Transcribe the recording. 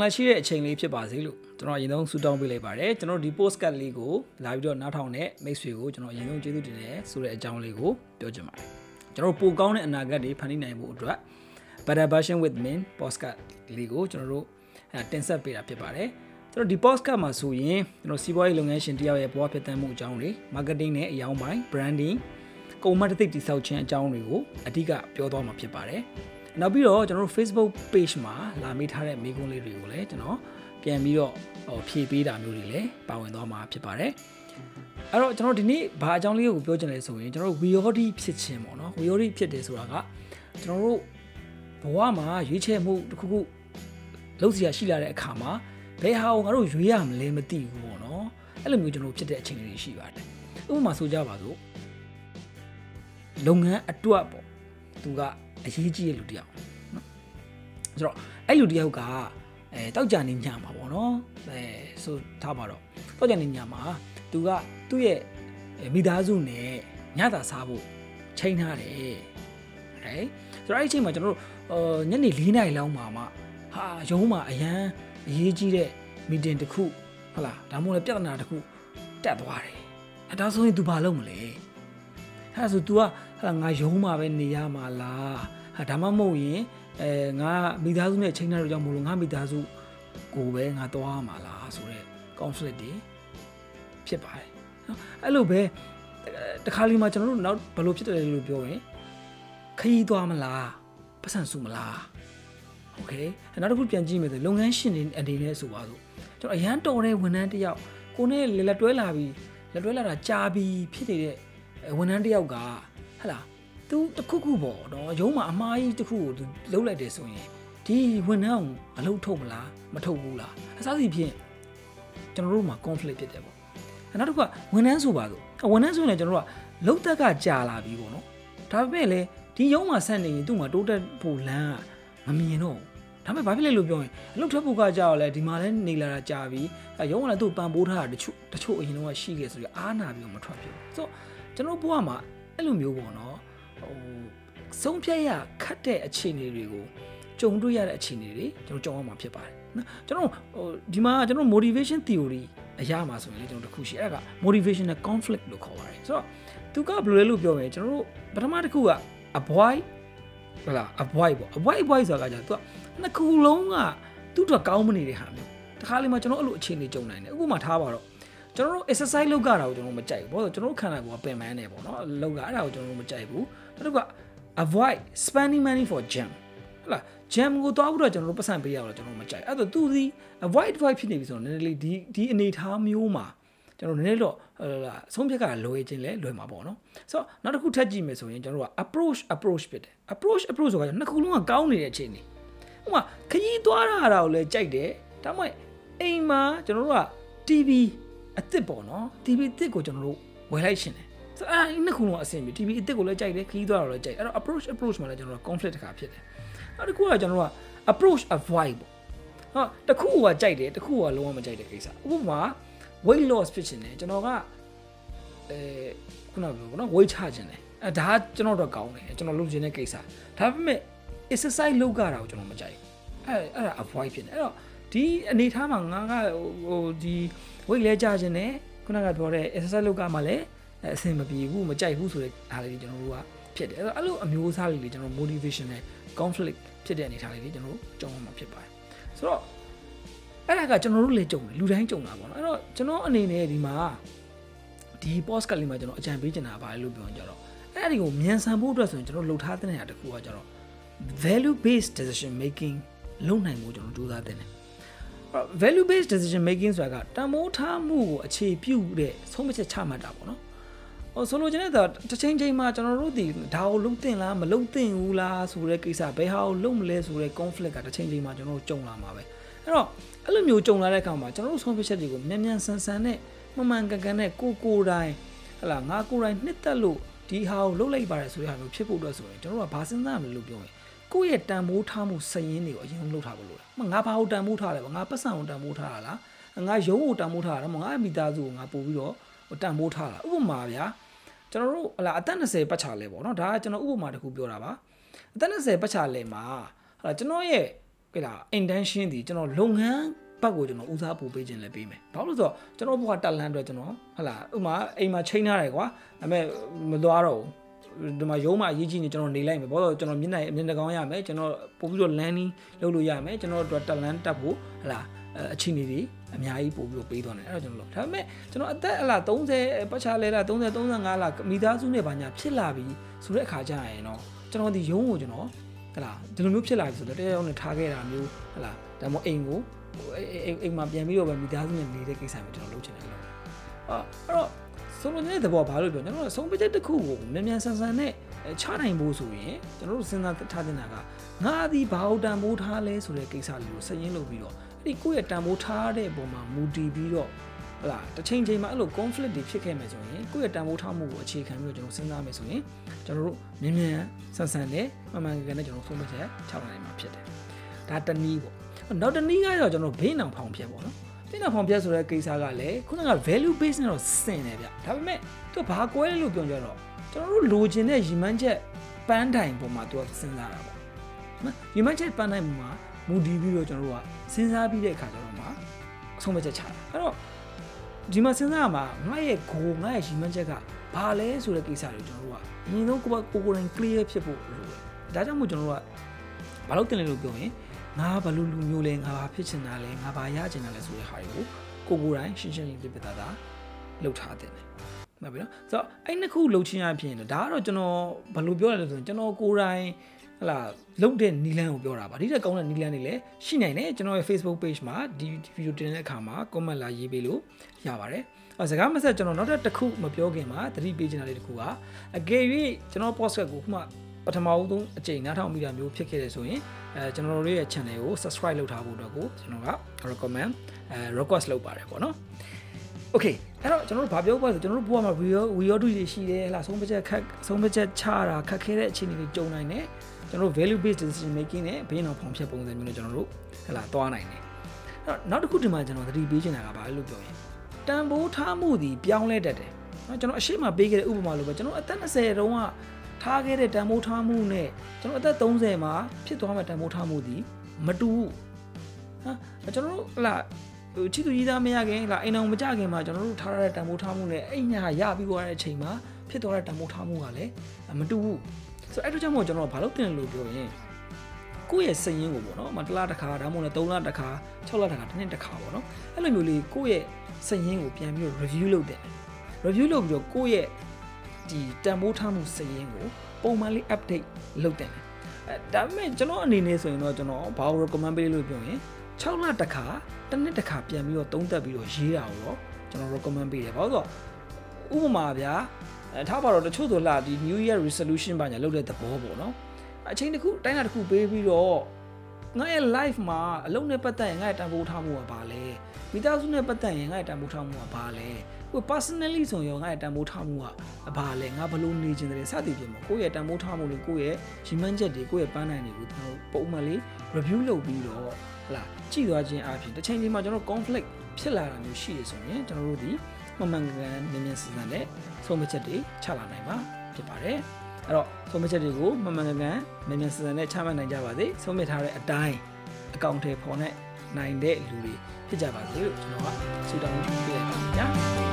င်္ဂလာရှိတဲ့အချိန်လေးဖြစ်ပါစေလို့ကျွန်တော်အရင်ဆုံးဆုတောင်းပေးလိုက်ပါတယ်ကျွန်တော်ဒီ postcard လေးကိုလာပြီးတော့နားထောင်တဲ့မိတ်ဆွေကိုကျွန်တော်အရင်ဆုံးကျေးဇူးတင်တယ်ဆိုတဲ့အကြောင်းလေးကိုပြောချင်ပါတယ်ကျွန်တော်ပိုကောင်းတဲ့အနာဂတ်တွေဖန်တီးနိုင်ဖို့အတွက် Better Version with Min postcard လေးကိုကျွန်တော်တို့တင်ဆက်ပေးတာဖြစ်ပါတယ်ကျွန်တော်ဒီ postcard မှာဆိုရင်ကျွန်တော်စီးပွားရေးလုပ်ငန်းရှင်တယောက်ရဲ့ဘဝဖြစ်တမ်းမှုအကြောင်းတွေ marketing နဲ့အယောင်ပိုင်း branding ကုန်မတသိတိဆောက်ခြင်းအကြောင်းတွေကိုအဓိကပြောသွားမှာဖြစ်ပါတယ် နောက်ပြီးတော့ကျွန်တော်တို့ Facebook page မှာလာမေးထားတဲ့မိကုန်းလေးတွေကိုလည်းကျွန်တော်ပြန်ပြီးတော့ဟိုဖြည့်ပေးတာမျိုးတွေလည်းပါဝင်သွားမှာဖြစ်ပါတယ်အဲ့တော့ကျွန်တော်ဒီနေ့ဘာအကြောင်းလေးကိုပြောချင်လဲဆိုရင်ကျွန်တော်တို့ Viodi ဖြစ်ခြင်းပေါ့နော် Viodi ဖြစ်တယ်ဆိုတာကကျွန်တော်တို့ဘဝမှာရွေးချယ်မှုတစ်ခုခုလုပ်စီရရှိလာတဲ့အခါမှာဘယ်ဟာကိုငါတို့ရွေးရမလဲမသိဘူးပေါ့နော်အဲ့လိုမျိုးကျွန်တော်ဖြစ်တဲ့အချိန်လေးရှိပါတယ်ဥပမာဆိုကြပါစို့လုပ်ငန်းအတွက်ပေါ့သူက အရေးကြီးတဲ့လူတစ်ယောက်နော်ဆိုတော့အဲ့လူတစ်ယောက်ကအဲတောက်ကြနေညမှာပေါ့နော်အဲဆိုထားပါတော့တောက်ကြနေညမှာသူကသူ့ရဲ့မိသားစုနဲ့ညတာစားဖို့ချိန်ထားတယ်ဟဲ့ဆိုတော့အဲ့ဒီအချိန်မှာကျွန်တော်တို့ညနေ၄နာရီလောက်မှာမှဟာရုံးမှာအရန်အရေးကြီးတဲ့မီတင်တစ်ခုဟုတ်လားဒါမှမဟုတ်လည်းပြဿနာတစ်ခုတက်သွားတယ်အဲဒါဆိုရင် तू ဘာလုပ်မလဲ အဲဆို तू ကဟာငါရုံးမှာပဲနေရမှာလားဟာဒါမှမဟုတ်ရင်အဲငါမိသားစုနဲ့ချိန်ထားတော့ကြောင့်မလို့ငါမိသားစုကိုပဲငါသွားရမှာလားဆိုတော့ conflict တွေဖြစ်ပါတယ်နော်အဲ့လိုပဲတခါလီမှာကျွန်တော်တို့နောက်ဘယ်လိုဖြစ်တယ်လို့ပြောရင်ခရီးသွားမလားပတ်စံစုမလားโอเคနောက်တစ်ခုပြန်ကြည့်မယ်ဆိုလုပ်ငန်းရှင်တွေအနေနဲ့ဆိုပါစို့ကျွန်တော်အရန်တော်တဲ့ဝန်ထမ်းတစ်ယောက်ကိုနဲ့လက်တွဲလာပြီးလက်တွဲလာတာကြာပြီးဖြစ်နေတဲ့ ဝန်ထမ်းတစ်ယောက်ကဟလာသူတခုခုပေါ့နော်ရုံးမှာအမားကြီးတခုကိုသူလှုပ်လိုက်တယ်ဆိုရင်ဒီဝန်ထမ်းကိုအလုပ်ထုတ်မလားမထုတ်ဘူးလားအစားစီဖြင့်ကျွန်တော်တို့မှာ conflict ဖြစ်တယ်ပေါ့နောက်တစ်ခုကဝန်ထမ်းဆိုပါစို့ဝန်ထမ်းဆိုရင်ကျွန်တော်တို့ကလှုပ်သက်ကကြာလာပြီပေါ့နော်ဒါပေမဲ့လည်းဒီရုံးမှာဆက်နေရင်သူ့မှာတိုးတက်ဖို့လမ်းကမမြင်တော့ဒါပေမဲ့ဘာဖြစ်လဲလို့ပြောရင်အလုပ်ထွက်ဖို့ကကြောက်လဲဒီမှာလဲနေလာတာကြာပြီရုံးကလည်းသူ့ပန်ပိုးထားတာတချို့တချို့အရင်တော့ရှိခဲ့ဆိုရအားနာပြီးတော့မထွက်ဖြစ်ဘူးဆိုတော့ ကျွန်တော်ဘဝမှာအဲ့လိုမျိုးပေါ့နော်ဟိုဆုံးဖြတ်ရခတ်တဲ့အခြေအနေတွေကိုကြုံတွေ့ရတဲ့အခြေအနေတွေကျွန်တော်ကြုံရမှာဖြစ်ပါတယ်နော်ကျွန်တော်ဟိုဒီမှာကျွန်တော် motivation theory အရာမှာဆိုရင်ကျွန်တော်တခုရှိအဲ့ဒါက motivational conflict လို့ခေါ်ပါတယ်ဆိုတော့သူကဘယ်လိုလဲလို့ပြောမယ်ကျွန်တော်တို့ပထမတစ်ခုက avoid ဟုတ်လား avoid ပေါ့ avoid avoid ဆိုတာကကြာသူကနှစ်ခုလုံးကသူ့အတွက်ကောင်းမနေတဲ့ဟာမျိုးတခါလေမှကျွန်တော်အဲ့လိုအခြေအနေကြုံနိုင်တယ်အခုမှထားပါတော့ ကျွန်တော်တို့ exercise လုပ်ကြတာကိုကျွန်တော်မကြိုက်ဘူးဘာလို့ကျွန်တော်တို့ခန္ဓာကိုယ်ကပင်ပန်းနေပေါ့နော်လုပ်ကြအဲ့ဒါကိုကျွန်တော်တို့မကြိုက်ဘူးနောက်တစ်ခုက avoid spending money for gym ဟုတ်လား gym ကိုတွားဖို့တော့ကျွန်တော်တို့ပတ်စံပေးရတော့ကျွန်တော်မကြိုက်အဲ့တော့သူဒီ avoid avoid ဖြစ်နေပြီဆိုတော့နည်းနည်းလေးဒီဒီအနေထားမျိုးမှာကျွန်တော်နည်းနည်းတော့ဆုံးဖြတ်ကလွယ်ခြင်းလဲလွယ်မှာပေါ့နော်ဆိုတော့နောက်တစ်ခုထပ်ကြည့်မယ်ဆိုရင်ကျွန်တော်တို့က approach approach ဖြစ်တယ် approach approach ဆိုတာနှစ်ခုလုံးကကောင်းနေတဲ့အခြေအနေဥပမာခရီးသွားတာကိုလည်းကြိုက်တယ်ဒါမှမဟုတ်အိမ်မှာကျွန်တော်တို့က TV အစ်စ်ပေါ့နော် TV အစ်စ်ကိုကျွန်တော်တို့ဝယ်လိုက်ရှင်တယ်ဆိုတော့အဲ့နှစ်ခုလုံးအဆင်ပြေ TV အစ်စ်ကိုလည်းကြိုက်တယ်ခရီးသွားတာလည်းကြိုက်အဲ့တော့ approach approach မှာလည်းကျွန်တော်တို့ conflict တစ်ခါဖြစ်တယ်နောက်တစ်ခုကကျွန်တော်တို့က approach avoid ပေါ့ဟာတစ်ခုကကြိုက်တယ်တစ်ခုကလုံးဝမကြိုက်တဲ့ကိစ္စဥပမာ weight loss ဖြစ်ရှင်တယ်ကျွန်တော်ကအဲခုနကပြောပေါ့နော် weight ချခြင်းတယ်အဲဒါကျွန်တော်တော့ကောင်းတယ်ကျွန်တော်လုပ်ခြင်းတဲ့ကိစ္စဒါပေမဲ့ exercise လုပ်ကြတာကိုကျွန်တော်မကြိုက်အဲအဲ့ဒါ avoid ဖြစ်တယ်အဲ့တော့ ဒီအနေထားမှာငါကဟိုဒီ weight လဲကြခြင်းတယ်ခုနကပြောတဲ့ exercise လုပ်ကြမှာလည်းအဆင်မပြေဘူးမကြိုက်ဘူးဆိုတဲ့အားလေးကျွန်တော်တို့ကဖြစ်တယ်အဲ့တော့အဲ့လိုအမျိုးအစားလေးတွေကျွန်တော် motivation နဲ့ conflict ဖြစ်တဲ့အနေထားလေးတွေကျွန်တော်တို့ကြောင်းမှာဖြစ်ပါတယ်ဆိုတော့အဲ့ဒါကကျွန်တော်တို့လည်းကြုံတယ်လူတိုင်းကြုံတာပေါ့နော်အဲ့တော့ကျွန်တော်အနေနဲ့ဒီမှာဒီ post ကလေးမှာကျွန်တော်အကြံပေးချင်တာပါလို့ပြောရင်ကြတော့အဲ့ဒီကိုမြန်ဆန်ဖို့အတွက်ဆိုရင်ကျွန်တော်လှုပ်ထားတဲ့နေရာတစ်ခုကကြတော့ value based decision making လုပ်နိုင်ဖို့ကျွန်တော်ကြိုးစားတဲ့နေ value based decision making ဆိုတာကတန်မိုးထားမှုကိုအခြေပြုတဲ့ဆုံးဖြတ်ချက်ချမှတ်တာပေါ့နော်ဟိုဆိုလိုချင်တဲ့တစ်ချိန်ချိန်မှာကျွန်တော်တို့ဒီဒါကိုလုံးတင်လားမလုံးတင်ဘူးလားဆိုတဲ့ကိစ္စဘယ်ဟာကိုလုံးမလဲဆိုတဲ့ conflict ကတစ်ချိန်ချိန်မှာကျွန်တော်တို့ကြုံလာမှာပဲအဲ့တော့အဲ့လိုမျိုးကြုံလာတဲ့အခါမှာကျွန်တော်တို့ဆုံးဖြတ်ချက်တွေကိုမြန်မြန်ဆန်ဆန်နဲ့မှန်မှန်ကန်ကန်နဲ့ကိုကိုတိုင်းဟလာငါကိုယ်တိုင်နှစ်သက်လို့ဒီဟာကိုလုံးလိုက်ပါတယ်ဆိုရမျိုးဖြစ်ဖို့အတွက်ဆိုရင်ကျွန်တော်တို့ကဘာစဉ်းစားမလဲလို့ပြောရင် ကိုယ့်ရဲ့တန်ဖိုးထားမှုစရင်းတွေကိုအရင်လုပ်ထားဖို့လိုတယ်။ငါဘာကိုတန်ဖိုးထားလဲ။ငါပတ်စံကိုတန်ဖိုးထားတာလား။ငါရုံးကိုတန်ဖိုးထားတာလား။ငါမိသားစုကိုငါပို့ပြီးတော့တန်ဖိုးထားတာ။ဥပမာဗျာကျွန်တော်တို့ဟလာအသက်20ပတ်ချလဲပေါ့နော်။ဒါကကျွန်တော်ဥပမာတစ်ခုပြောတာပါ။အသက်20ပတ်ချလဲမှာဟလာကျွန်တော်ရဲ့ကဲလား intention ဒီကျွန်တော်လုပ်ငန်းဘက်ကိုကျွန်တော်ဦးစားပို့ပေးခြင်းလည်းပေးမယ်ဘာလို့လဲဆိုတော့ကျွန်တော်ဘဝတက်လန်းအတွက်ကျွန်တော်ဟလာဥမာအိမ်မှာချိန်ထားတယ်ကွာဒါပေမဲ့မသွားတော့ဘူး ဒီမှာရုံးမှာအရေးကြီးနေကျွန်တော်နေလိုက်မယ်ဘာလို့ကျွန်တော်မျက်နှာမျက်နှာကောင်းရမယ်ကျွန်တော်ပို့ပြီးတော့ landing လုပ်လို့ရမယ်ကျွန်တော်တို့တက်လန်းတက်ဖို့ဟလာအချိန်တွေအများကြီးပို့ပြီးတော့ပေးသွားတယ်အဲ့တော့ကျွန်တော်လုပ်ဒါပေမဲ့ကျွန်တော်အသက်အလား30ပတ်ချလဲလား30 35လားမိသားစုနဲ့ဘာညာဖြစ်လာပြီဆိုတဲ့အခါကျရင်တော့ကျွန်တော်ဒီရုံးကိုကျွန်တော်ဟလာဒီလိုမျိုးဖြစ်လာပြီဆိုတော့တရားရုံးနဲ့ထားခဲ့တာမျိုးဟလာဒါမှမဟုတ်အိမ်ကိုအိမ်အိမ်မှာပြန်ပြီးတော့ပဲမိသားစုနဲ့နေတဲ့ကိစ္စမျိုးကျွန်တော်လုပ်ချင်တယ်လို့အာအဲ့တော့ ဆုံးလို့နေတဲ့ဘောဘာလို့ပြောကျွန်တော်ဆုံးပချက်တစ်ခုကိုမြန်မြန်ဆန်ဆန်နဲ့ချနိုင်ဖို့ဆိုရင်ကျွန်တော်တို့စဉ်းစားထားတင်တာကငါသည်ဘာဟုတ်တန်မိုးထားလဲဆိုတဲ့ကိစ္စလေးကိုစရင်လုပ်ပြီးတော့အဲ့ဒီကိုယ့်ရဲ့တန်ဖိုးထားတဲ့ပုံမှာမူတည်ပြီးတော့ဟလာတစ်ချိန်ချိန်မှာအဲ့လို conflict တွေဖြစ်ခဲ့မယ်ဆိုရင်ကိုယ့်ရဲ့တန်ဖိုးထားမှုကိုအခြေခံပြီးတော့ကျွန်တော်စဉ်းစားမယ်ဆိုရင်ကျွန်တော်တို့မြင်မြန်ဆန်ဆန်နဲ့မှန်မှန်ကန်ကန်နဲ့ကျွန်တော်ဆုံးဖြတ်ချက်ချနိုင်မှာဖြစ်တယ်ဒါတနည်းပေါ့နောက်တနည်းကတော့ကျွန်တော်ဘေးနောင်ဖောင်ဖြတ်ပေါ့နော် ဘေးနောင်ဖောင်ဖြတ်ဆိုတဲ့ကိစ္စကလည်းခုနက value base နဲ့တော့ဆင်တယ်ဗျဒါပေမဲ့သူဘာကွဲလဲလို့ပြောကြတော့ကျွန်တော်တို့လိုချင်တဲ့ရည်မှန်းချက်ပန်းတိုင်ပေါ်မှာသူကစဉ်းစားတာပေါ့နော်ရည်မှန်းချက်ပန်းတိုင်ပေါ်မှာမူတည်ပြီးတော့ကျွန်တော်တို့ကစဉ်းစားပြီးတဲ့အခါကျတော့မှအဆုံးဖြတ်ချက်ချတာအဲ့တော့ဒီမှာစဉ်းစားရမှာငါရဲ့ goal ငါရဲ့ရည်မှန်းချက်ကဘာလဲဆိုတဲ့ကိစ္စတွေကျွန်တော်တို့ကအရင်ဆုံးကိုကိုကိုယ်တိုင် clear ဖြစ်ဖို့လိုတယ်ဒါကြောင့်မို့ကျွန်တော်တို့ကဘာလို့တင်လဲလို့ပြောရင် ငါဘလူလူမျိုးလဲငါဘာဖြစ်ချင်တာလဲငါဘာရချင်တာလဲဆိုတဲ့ဟာတွေကိုကိုကိုယ်တိုင်ရှင်းရှင်းလင်းလင်းပြပြသားသားလုပ်ထားတဲ့တယ်မှတ်ပြီနော်ဆိုတော့အဲ့နှစ်ခုလှုပ်ချင်းရဖြစ်ရင်ဒါကတော့ကျွန်တော်ဘယ်လိုပြောရလဲဆိုရင်ကျွန်တော်ကိုယ်တိုင်ဟလာလုတ်တဲ့နီလန်းကိုပြောတာပါဒီတက်ကောင်းတဲ့နီလန်းတွေလည်းရှိနိုင်တယ်ကျွန်တော်ရဲ့ Facebook page မှာဒီဗီဒီယိုတင်တဲ့အခါမှာ comment လာရေးပေးလို့ရပါတယ်အဲစကားမဆက်ကျွန်တော်နောက်တစ်ခုမပြောခင်မှာသတိပေးချင်တာလေးတစ်ခုကအကယ်၍ကျွန်တော် podcast ကိုခုမှ ပထမဦးဆုံးအကြိမ်နားထောင်မိတာမျိုးဖြစ်ခဲ့တယ်ဆိုရင်အဲကျွန်တော်တို့ရဲ့ channel ကို subscribe လုပ်ထားဖို့အတွက်ကိုကျွန်တော်က recommend အဲ request လုပ်ပါတယ်ပေါ့နော် Okay အဲ့တော့ကျွန်တော်တို့ဘာပြောပါဆိုကျွန်တော်တို့ဘဝမှာ we we all do တွေရှိတယ်ဟလာဆုံးဖြတ်ချက်ခက်ဆုံးဖြတ်ချက်ချတာခက်ခဲတဲ့အခြေအနေတွေကြုံနိုင်တယ်ကျွန်တော်တို့ value based decision making နဲ့ဘေးနောက်ဖောင်ဖြတ်ပုံစံမျိုးနဲ့ကျွန်တော်တို့ဟလာသွားနိုင်တယ်အဲ့တော့နောက်တစ်ခုဒီမှာကျွန်တော်သတိပေးချင်တာကဘာလဲလို့ပြောရင်တန်ဖိုးထားမှုဒီပြောင်းလဲတတ်တယ်နော်ကျွန်တော်အရှိမပေးခဲ့တဲ့ဥပမာလိုပဲကျွန်တော်အသက်20တုန်းက ထားခဲ့တဲ့တန်ဖိုးထားမှုနဲ့ကျွန်တော်အသက်30မှာဖြစ်သွားမဲ့တန်ဖိုးထားမှုဒီမတူဘူးဟာကျွန်တော်တို့ဟလာဟိုချစ်သူကြီးသားမရခင်လာအိမ်အောင်မကြခင်မှာကျွန်တော်တို့ထားရတဲ့တန်ဖိုးထားမှုနဲ့အဲ့ညာရပြီးသွားတဲ့အချိန်မှာဖြစ်သွားတဲ့တန်ဖိုးထားမှုကလည်းမတူဘူးဆိုတော့အဲ့တို့ကြောင့်မို့ကျွန်တော်ဘာလို့တင်လို့ပြောရင်ကိုယ့်ရဲ့စည်ရင်းကိုပေါ့နော်မတစ်လတစ်ခါဒါမှမဟုတ်3လတစ်ခါ6လတစ်ခါတစ်နှစ်တစ်ခါပေါ့နော်အဲ့လိုမျိုးလေးကိုယ့်ရဲ့စည်ရင်းကိုပြန်ပြီး review လုပ်တယ် review လုပ်ပြီးတော့ကိုယ့်ရဲ့ ဒီတန်ဖိုးထားမှုစည်ရင်းကိုပုံမှန်လေး update လုပ်တယ်အဲဒါပေမဲ့ကျွန်တော်အနေနဲ့ဆိုရင်တော့ကျွန်တော်ဘာလို့ recommend ပေးလို့ပြောရင်6လတစ်ခါတစ်နှစ်တစ်ခါပြန်ပြီးတော့သုံးသပ်ပြီးတော့ရေးတာကိုတော့ကျွန်တော် recommend ပေးတယ်ဘာလို့ဆိုတော့ဥပမာဗျာအဲထားပါတော့တချို့ဆိုလာဒီ New Year resolution ဘာညာလုပ်တဲ့သဘောပေါ့နော်အချိန်တစ်ခုတိုင်းတာတစ်ခုပေးပြီးတော့ ငါရဲ့ life မှာအလုံးနဲ့ပတ်သက်ရင်ငါရဲ့တန်ဖိုးထားမှုကဘာလဲမိသားစုနဲ့ပတ်သက်ရင်ငါရဲ့တန်ဖိုးထားမှုကဘာလဲကို personally ဆိုရင်ငါရဲ့တန်ဖိုးထားမှုကဘာလဲငါဘလို့နေခြင်းတယ်စသည်ဖြင့်ပေါ့ကိုယ့်ရဲ့တန်ဖိုးထားမှုတွေကိုယ့်ရဲ့ရီမန်းချက်တွေကိုယ့်ရဲ့ပန်းနိုင်တွေကိုကျွန်တော်ပုံမှန်လေး review လုပ်ပြီးတော့ဟလာကြည့်သွားခြင်းအပြင်တစ်ချိန်ချိန်မှာကျွန်တော် conflict ဖြစ်လာတာမျိုးရှိရဆိုရင်ကျွန်တော်တို့ဒီမှန်မှန်ကန်ကန်မြင်မြင်စစနဲ့ဆုံးဖြတ်ချက်တွေချလာနိုင်မှာဖြစ်ပါတယ် အဲ့တော့ဆုံးဖြတ်ချက်တွေကိုမှန်မှန်ကန်ကန်မြင်မြင်စစနဲ့ချမှတ်နိုင်ကြပါစေဆုံးဖြတ်ထားတဲ့အတိုင်းအကောင့်ထဲပေါ်နဲ့နိုင်တဲ့လူတွေဖြစ်ကြပါစေလို့ကျွန်တော်ကဆုတောင်းပေးလိုက်ပါခင်ဗျာ